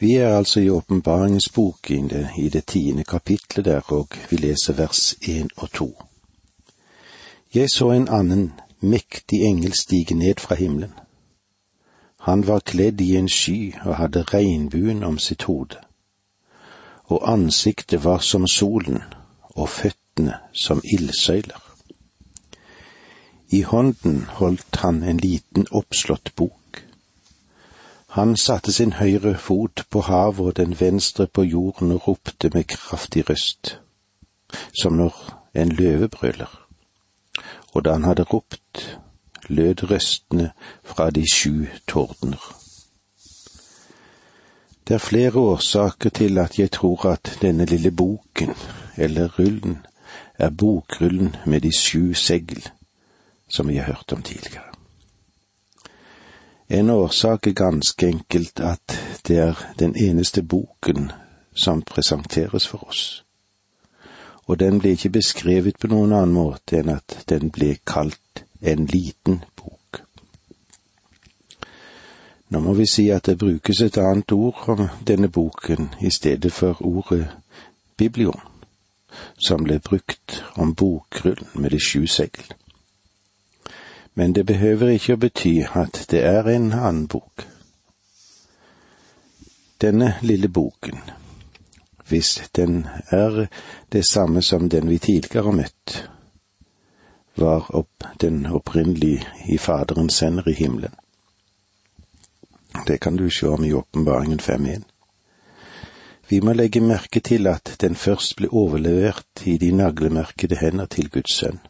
Vi er altså i åpenbaringens bok i det, tiende kapitlet der, og vi leser vers én og to. Jeg så en annen mektig engel stige ned fra himmelen. Han var kledd i en sky og hadde regnbuen om sitt hode, og ansiktet var som solen og føttene som ildsøyler. I hånden holdt han en liten oppslått bok. Han satte sin høyre fot på havet og den venstre på jorden og ropte med kraftig røst, som når en løve brøler. Og da han hadde ropt, lød røstene fra de sju tordner. Det er flere årsaker til at jeg tror at denne lille boken, eller rullen, er bokrullen med de sju segl, som vi har hørt om tidligere. En årsak er ganske enkelt at det er den eneste boken som presenteres for oss, og den ble ikke beskrevet på noen annen måte enn at den ble kalt en liten bok. Nå må vi si at det brukes et annet ord om denne boken i stedet for ordet biblion, som ble brukt om bokrullen med de sju segl men det behøver ikke å bety at det er en annen bok. Denne lille boken, hvis den er det samme som den vi tidligere har møtt, var opp den opprinnelige i Faderens sender i himmelen. Det kan du se om i Åpenbaringen 5.1. Vi må legge merke til at den først ble overlevert i de naglemerkede hender til Guds sønn.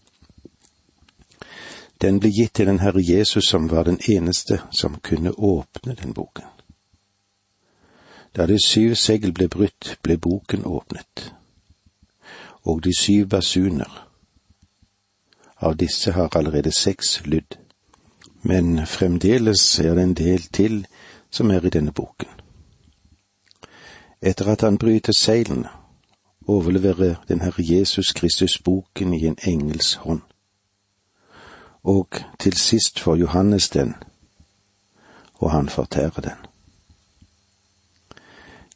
Den ble gitt til den Herre Jesus som var den eneste som kunne åpne den boken. Da de syv segl ble brutt, ble boken åpnet. Og de syv basuner. Av disse har allerede seks lydd. Men fremdeles er det en del til som er i denne boken. Etter at han bryter seilene, overleverer den Herre Jesus Kristus boken i en engels hånd og til sist får Johannes den, og han fortærer den.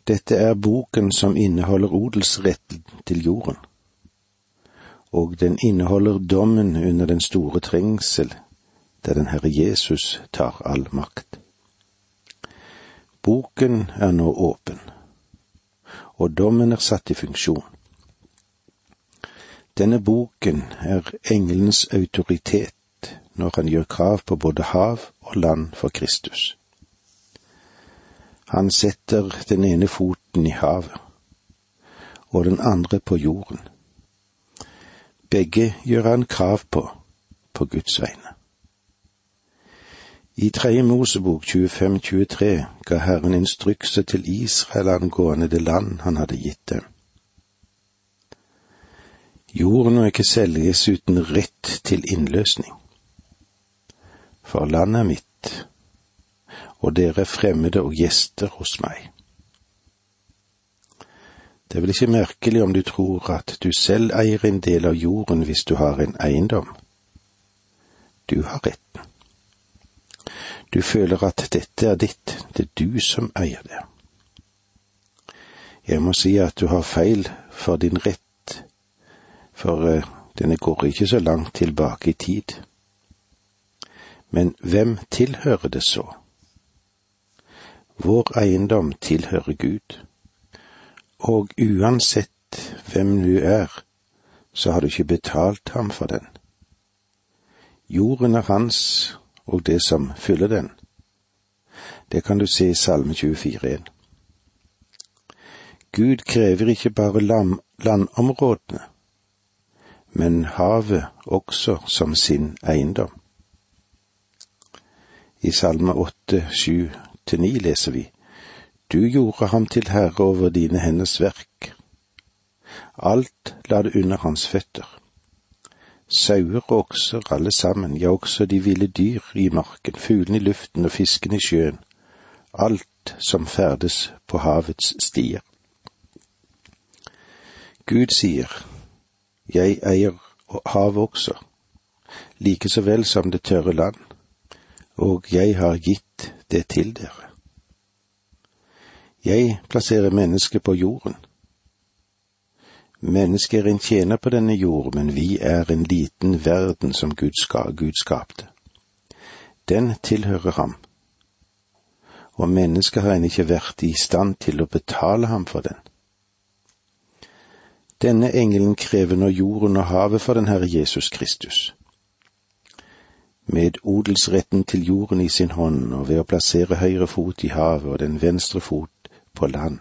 Dette er boken som inneholder odelsretten til jorden, og den inneholder dommen under den store trengsel, der den Herre Jesus tar all makt. Boken er nå åpen, og dommen er satt i funksjon. Denne boken er engelens autoritet når han gjør krav på både hav og land for Kristus. Han setter den ene foten i havet og den andre på jorden. Begge gjør han krav på, på Guds vegne. I Tredje Mosebok 25-23 ga Herren instrukser til Israel angående det land han hadde gitt dem. Jorden må ikke selges uten rett til innløsning for landet er mitt, og dere er fremmede og gjester hos meg. Det er vel ikke merkelig om du tror at du selv eier en del av jorden hvis du har en eiendom. Du har retten. Du føler at dette er ditt, det er du som eier det. Jeg må si at du har feil for din rett, for uh, denne går ikke så langt tilbake i tid. Men hvem tilhører det så? Vår eiendom tilhører Gud, og uansett hvem du er, så har du ikke betalt ham for den. Jorden er hans og det som fyller den. Det kan du se i Salme 24.1. Gud krever ikke bare landområdene, men havet også som sin eiendom. I Salme åtte, sju til ni leser vi Du gjorde ham til herre over dine henders verk. Alt la det under hans føtter. Sauer og okser alle sammen, ja også de ville dyr i marken, fuglene i luften og fiskene i sjøen, alt som ferdes på havets stier. Gud sier, Jeg eier havet også, like så vel som det tørre land og jeg har gitt det til dere. Jeg plasserer mennesket på jorden. Mennesket er en tjener på denne jord, men vi er en liten verden som Gud, ska, Gud skapte. Den tilhører ham, og mennesket har ennå ikke vært i stand til å betale ham for den. Denne engelen krever nå jorden og havet for den Herre Jesus Kristus. Med odelsretten til jorden i sin hånd og ved å plassere høyre fot i havet og den venstre fot på land,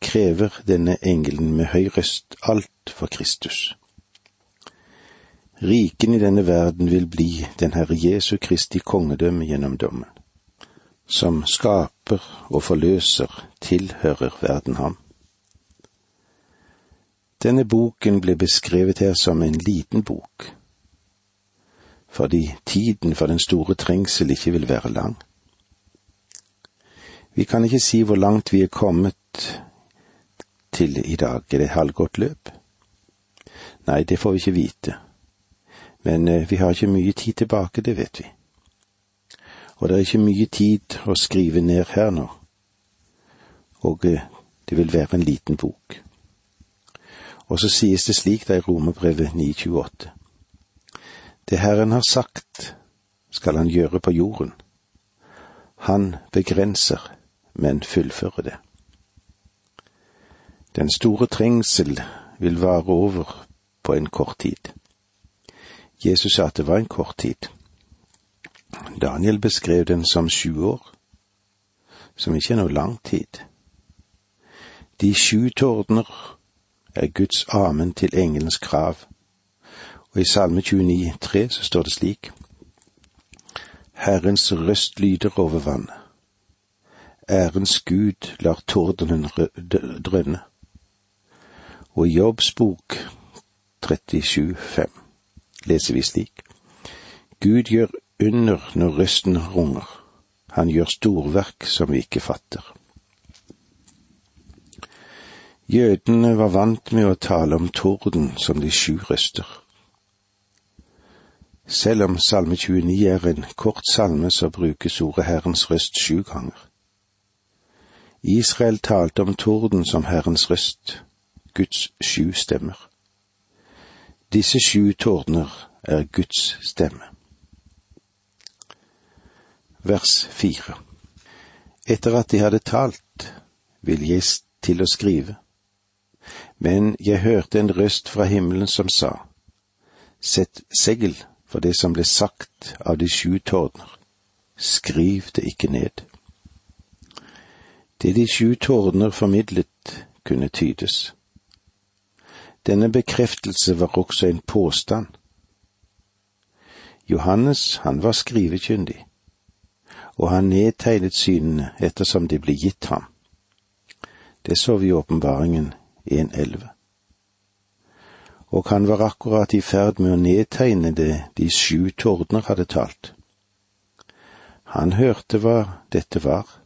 krever denne engelen med høy røst alt for Kristus. Riken i denne verden vil bli den Herre Jesu Kristi kongedømme gjennom dommen. Som skaper og forløser, tilhører verden ham. Denne boken ble beskrevet her som en liten bok, fordi tiden for den store trengsel ikke vil være lang. Vi kan ikke si hvor langt vi er kommet til i dag. Er det halvgått løp? Nei, det får vi ikke vite. Men eh, vi har ikke mye tid tilbake, det vet vi. Og det er ikke mye tid å skrive ned her nå. Og eh, det vil være en liten bok. Og så sies det slik da i Romerbrevet 9,28. Det Herren har sagt, skal han gjøre på jorden. Han begrenser, men fullfører det. Den store trengsel vil vare over på en kort tid. Jesus sa at det var en kort tid. Daniel beskrev den som sju år, som ikke er noe lang tid. De sju tordner er Guds amen til engelens krav, og i Salme 29, 29,3 så står det slik:" Herrens røst lyder over vannet ærens Gud lar tordenen drønne. Og i Jobbs bok 37,5 leser vi slik. Gud gjør under når røsten runger, han gjør storverk som vi ikke fatter. Jødene var vant med å tale om torden som de sju røster. Selv om Salme 29 er en kort salme, så brukes ordet Herrens røst sju ganger. Israel talte om torden som Herrens røst, Guds sju stemmer. Disse sju tordner er Guds stemme. Vers fire Etter at de hadde talt, vil jeg til å skrive. Men jeg hørte en røst fra himmelen som sa, Sett segl for det som ble sagt av de sju tårner. skriv det ikke ned. Det de sju tårner formidlet, kunne tydes. Denne bekreftelse var også en påstand. Johannes, han var skrivekyndig, og han nedtegnet synene ettersom de ble gitt ham. Det så vi i åpenbaringen 1.11. Og han var akkurat i ferd med å nedtegne det de sju tordner hadde talt. Han hørte hva dette var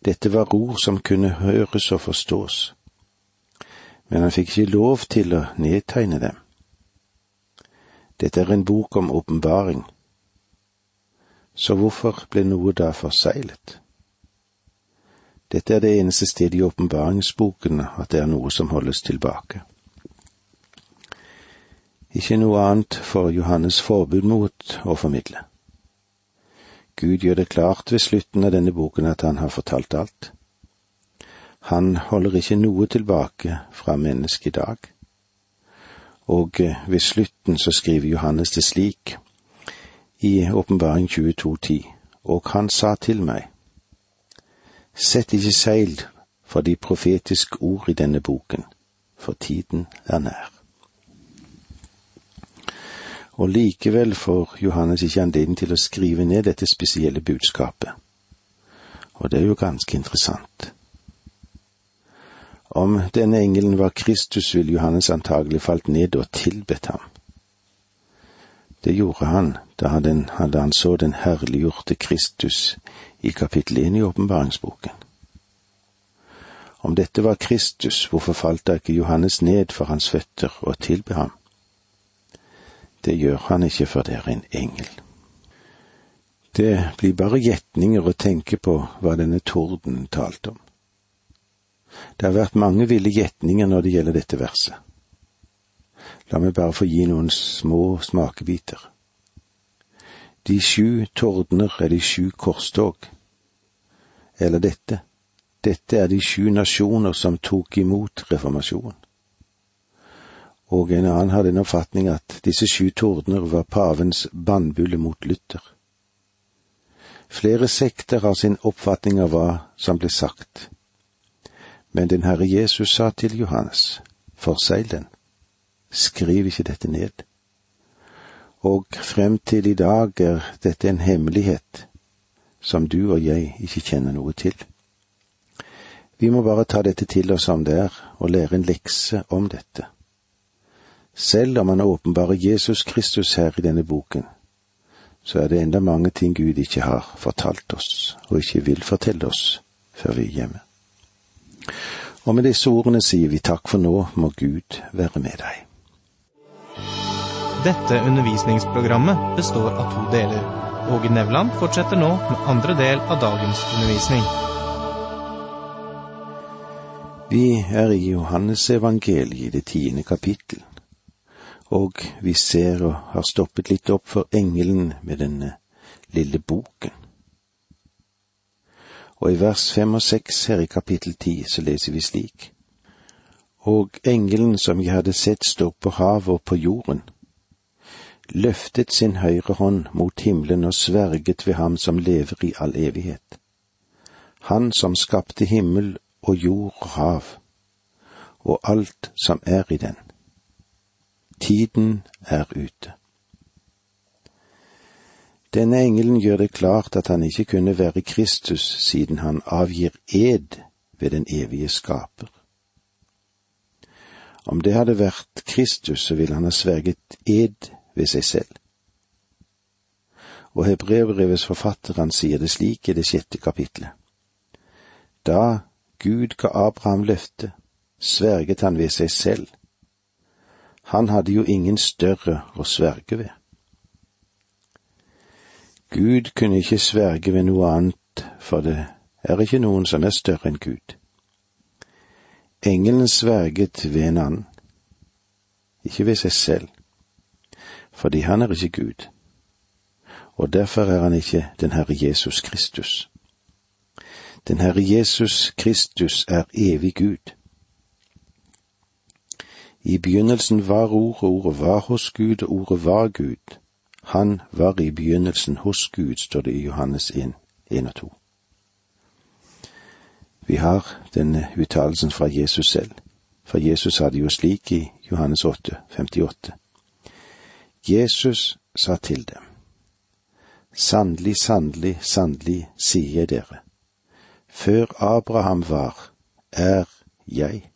dette var ord som kunne høres og forstås, men han fikk ikke lov til å nedtegne dem. Dette er en bok om åpenbaring, så hvorfor ble noe da forseglet? Dette er det eneste stedet i åpenbaringsboken at det er noe som holdes tilbake. Ikke noe annet for Johannes forbud mot å formidle. Gud gjør det klart ved slutten av denne boken at han har fortalt alt. Han holder ikke noe tilbake fra mennesket i dag. Og eh, ved slutten så skriver Johannes det slik i Åpenbaring 22.10, og han sa til meg, Sett ikke seil for de profetiske ord i denne boken, for tiden er nær og likevel får Johannes ikke anledning til å skrive ned dette spesielle budskapet. Og det er jo ganske interessant. Om denne engelen var Kristus, ville Johannes antagelig falt ned og tilbedt ham. Det gjorde han da han, hadde han så den herliggjorte Kristus i kapittel 1 i åpenbaringsboken. Om dette var Kristus, hvorfor falt da ikke Johannes ned for hans føtter og tilbe ham? Det gjør han ikke, for det er en engel. Det blir bare gjetninger å tenke på hva denne tordenen talte om. Det har vært mange ville gjetninger når det gjelder dette verset. La meg bare få gi noen små smakebiter. De sju tordner er de sju korstog. Eller dette. Dette er de sju nasjoner som tok imot reformasjonen. Og en annen hadde en oppfatning at disse sju tordner var pavens bannbulle mot Luther. Flere sekter har sin oppfatning av hva som ble sagt, men den Herre Jesus sa til Johannes, forsegl den, skriv ikke dette ned. Og frem til i dag er dette en hemmelighet som du og jeg ikke kjenner noe til. Vi må bare ta dette til oss som det er, og lære en lekse om dette. Selv om han åpenbarer Jesus Kristus her i denne boken, så er det enda mange ting Gud ikke har fortalt oss, og ikke vil fortelle oss før vi er hjemme. Og med disse ordene sier vi takk for nå, må Gud være med deg. Dette undervisningsprogrammet består av to deler. Åge Nevland fortsetter nå med andre del av dagens undervisning. Vi er i Johannes evangeliet i det tiende kapittel og vi ser og har stoppet litt opp for engelen med denne lille boken. Og i vers fem og seks her i kapittel ti så leser vi slik. Og engelen som jeg hadde sett stå på havet og på jorden, løftet sin høyre hånd mot himmelen og sverget ved ham som lever i all evighet. Han som skapte himmel og jord og hav, og alt som er i den Tiden er ute. Denne engelen gjør det klart at han ikke kunne være Kristus siden han avgir ed ved den evige skaper. Om det hadde vært Kristus, så ville han ha sverget ed ved seg selv. Og hebreerbrevets forfatter han sier det slik i det sjette kapitlet. Da Gud ga Abraham løftet, sverget han ved seg selv han hadde jo ingen større å sverge ved. Gud kunne ikke sverge ved noe annet, for det er ikke noen som er større enn Gud. Engelen sverget ved en annen, ikke ved seg selv, fordi han er ikke Gud, og derfor er han ikke den Herre Jesus Kristus. Den Herre Jesus Kristus er evig Gud. I begynnelsen var ordet, ordet var hos Gud, og ordet var Gud. Han var i begynnelsen hos Gud, står det i Johannes 1, 1 og 2. Vi har denne uttalelsen fra Jesus selv, for Jesus sa det jo slik i Johannes 8, 58. Jesus sa til dem, Sannelig, sannelig, sannelig, sier jeg dere, før Abraham var, er jeg.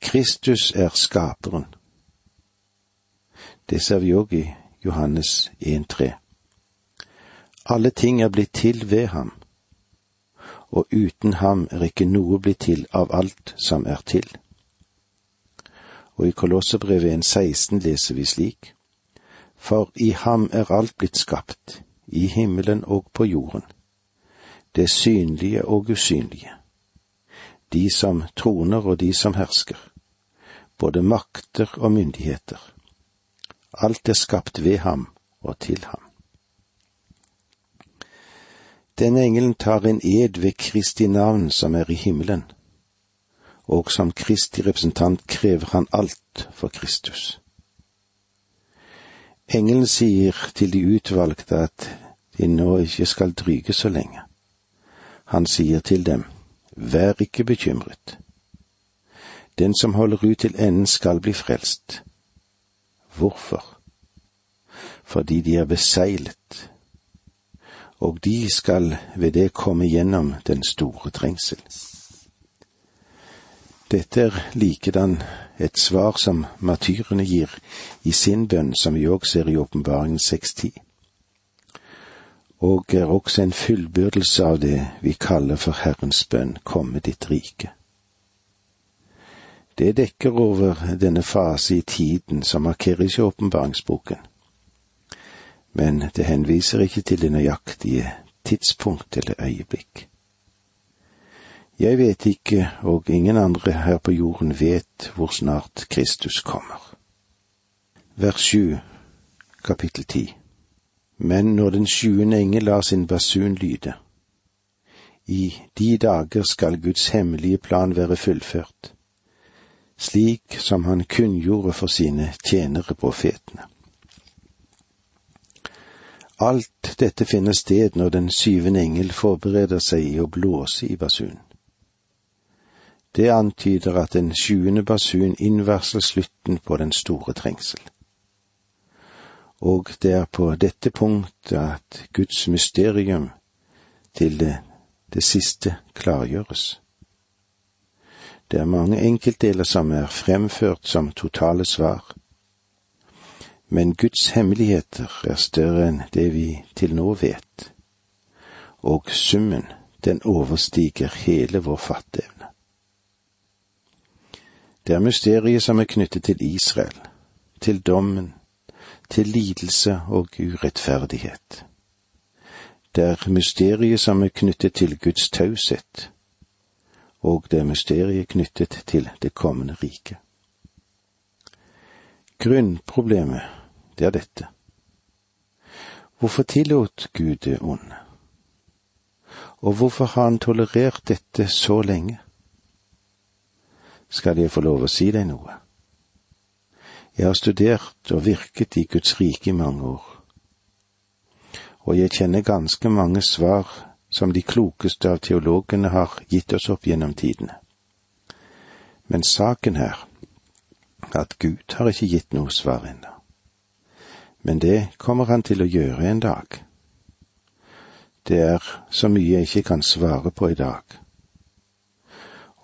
Kristus er skaperen. Det ser vi òg i Johannes 1,3. Alle ting er blitt til ved ham, og uten ham er ikke noe blitt til av alt som er til. Og i Kolosserbrevet 1,16 leser vi slik, For i ham er alt blitt skapt, i himmelen og på jorden, det synlige og usynlige de som troner og de som hersker, både makter og myndigheter. Alt er skapt ved ham og til ham. Denne engelen tar en ed ved Kristi navn som er i himmelen, og som Kristi representant krever han alt for Kristus. Engelen sier til de utvalgte at de nå ikke skal dryge så lenge. Han sier til dem, Vær ikke bekymret. Den som holder ut til enden skal bli frelst. Hvorfor? Fordi de er beseglet, og de skal ved det komme gjennom den store trengsel. Dette er likedan et svar som martyrene gir i sin bønn, som vi òg ser i Åpenbaringen 6.10 og er også en fullbyrdelse av det vi kaller for Herrens bønn, komme ditt rike. Det dekker over denne fase i tiden som markeres i åpenbaringsboken, men det henviser ikke til det nøyaktige tidspunkt eller øyeblikk. Jeg vet ikke, og ingen andre her på jorden vet hvor snart Kristus kommer. Vers sju, kapittel ti. Men når den sjuende engel lar sin basun lyde, i de dager skal Guds hemmelige plan være fullført, slik som han kunngjorde for sine tjenere profetene. Alt dette finner sted når den syvende engel forbereder seg i å blåse i basunen. Det antyder at den sjuende basun innvarsler slutten på den store trengsel. Og det er på dette punktet at Guds mysterium til det, det siste klargjøres. Det er mange enkeltdeler som er fremført som totale svar, men Guds hemmeligheter er større enn det vi til nå vet, og summen, den overstiger hele vår fatteevne. Det er mysteriet som er knyttet til Israel, til dommen, til lidelse og urettferdighet. Det er mysteriet som er knyttet til Guds taushet, og det er mysteriet knyttet til det kommende riket. Grunnproblemet, det er dette. Hvorfor tillot Gud det onde? Og hvorfor har han tolerert dette så lenge? Skal jeg få lov å si deg noe? Jeg har studert og virket i Guds rike i mange år, og jeg kjenner ganske mange svar som de klokeste av teologene har gitt oss opp gjennom tidene. Men saken her, at Gud har ikke gitt noe svar ennå. Men det kommer han til å gjøre en dag. Det er så mye jeg ikke kan svare på i dag.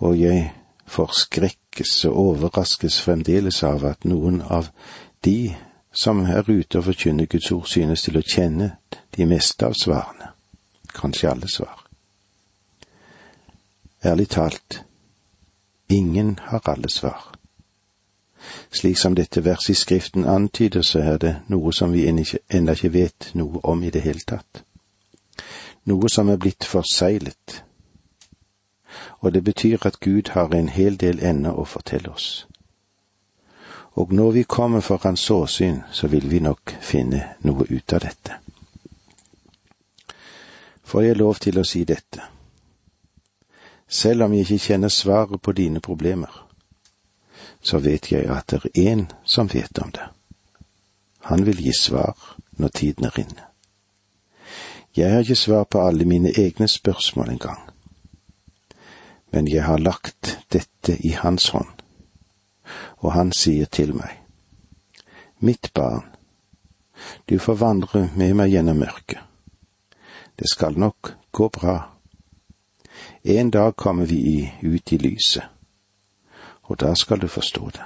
Og jeg forskrekkes og overraskes fremdeles av at noen av de som er ute og forkynner Guds ord, synes til å kjenne de meste av svarene, kanskje alle svar. Ærlig talt, ingen har alle svar. Slik som dette verset i Skriften antyder, så er det noe som vi ennå ikke vet noe om i det hele tatt. Noe som er blitt forseglet, og det betyr at Gud har en hel del ennå å fortelle oss. Og når vi kommer for Hans åsyn, så vil vi nok finne noe ut av dette. Får jeg lov til å si dette? Selv om jeg ikke kjenner svaret på dine problemer, så vet jeg at det er én som vet om det. Han vil gi svar når tiden er inne. Jeg har ikke svar på alle mine egne spørsmål engang men jeg har lagt dette i hans hånd. Og han sier til meg, Mitt barn, du får vandre med meg gjennom mørket. Det skal nok gå bra. En dag kommer vi ut i lyset, og da skal du forstå det.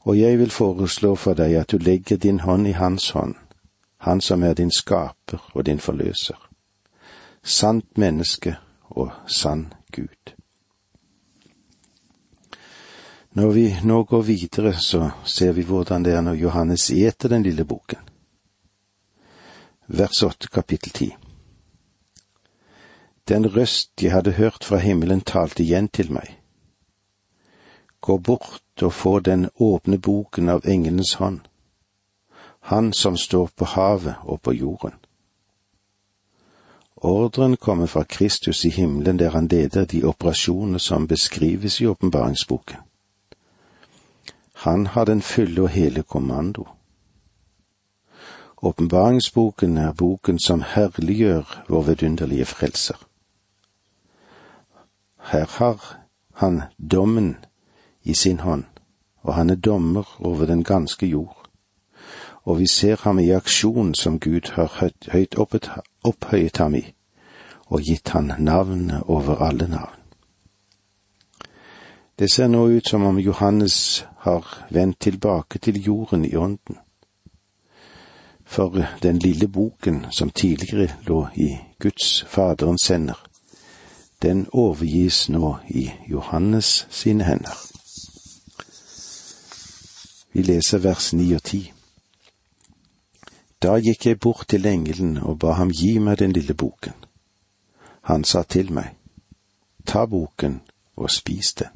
Og jeg vil foreslå for deg at du legger din hånd i hans hånd, han som er din skaper og din forløser. Sant menneske og sann Gud. Når vi nå går videre, så ser vi hvordan det er når Johannes eter den lille boken. Vers åtte, kapittel ti. Den røst jeg hadde hørt fra himmelen talte igjen til meg. Gå bort og få den åpne boken av engelens hånd, han som står på havet og på jorden. Ordren kommer fra Kristus i himmelen der han leder de operasjoner som beskrives i åpenbaringsboken. Han har den fulle og hele kommando. Åpenbaringsboken er boken som herliggjør vår vidunderlige frelser. Her har han dommen i sin hånd, og han er dommer over den ganske jord. Og vi ser ham i aksjon som Gud har høyt opphøyet ham i, og gitt han navnet over alle navn. Det ser nå ut som om Johannes har vendt tilbake til jorden i ånden. For den lille boken som tidligere lå i Guds Faderens hender, den overgis nå i Johannes sine hender. Vi leser vers ni og ti. Da gikk jeg bort til engelen og ba ham gi meg den lille boken. Han sa til meg, ta boken og spis den.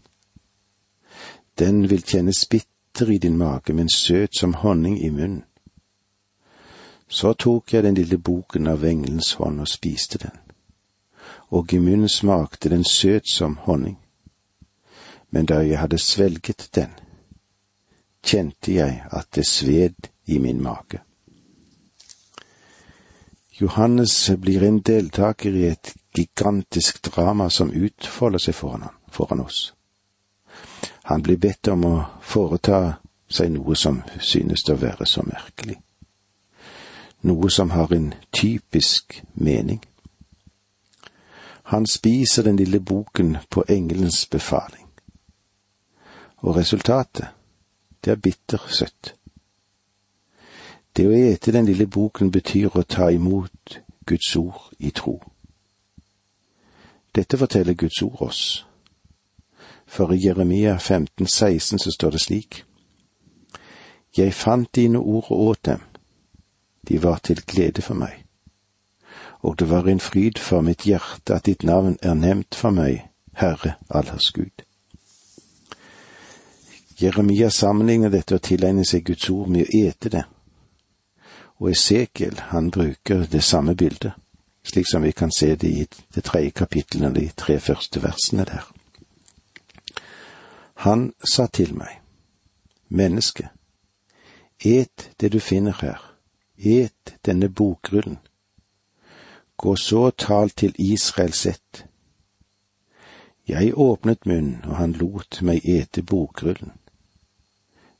Den vil kjennes bitter i din mage, men søt som honning i munnen. Så tok jeg den lille boken av engelens hånd og spiste den, og i munnen smakte den søt som honning. Men da jeg hadde svelget den, kjente jeg at det sved i min mage. Johannes blir en deltaker i et gigantisk drama som utfolder seg foran, foran oss. Han blir bedt om å foreta seg noe som synes å være så merkelig. Noe som har en typisk mening. Han spiser den lille boken på engelens befaling. Og resultatet, det er bittersøtt. Det å ete den lille boken betyr å ta imot Guds ord i tro. Dette forteller Guds ord oss. For i Jeremia 15, 16 så står det slik. Jeg fant dine ord og åt dem. De var til glede for meg. Og det var en fryd for mitt hjerte at ditt navn er nevnt for meg, Herre allers Gud. Jeremia sammenligner dette og tilegner seg Guds ord med å ete det. Og Esekiel, han bruker det samme bildet slik som vi kan se det i det tredje kapittelet, de tre første versene der. Han sa til meg, menneske, et det du finner her, et denne bokrullen. Gå så og tal til Israel ett. Jeg åpnet munnen, og han lot meg ete bokrullen.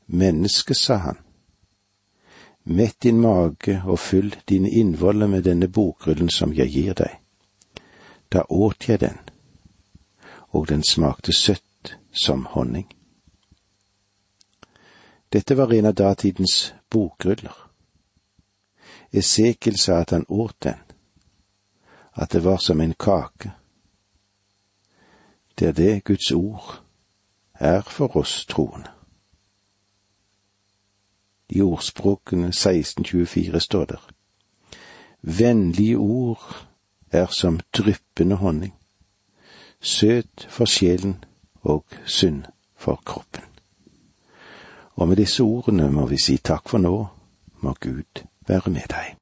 Menneske, sa han, Mett din mage og fyll dine innvoller med denne bokrullen som jeg gir deg. Da åt jeg den, og den smakte søtt som honning. Dette var en av datidens bokruller. Esekiel sa at han åt den, at det var som en kake. Det er det Guds ord er for oss troende. I ordspråkene 1624 står der. Vennlige ord er som dryppende honning, søt for sjelen og sunn for kroppen. Og med disse ordene må vi si takk for nå, må Gud være med deg.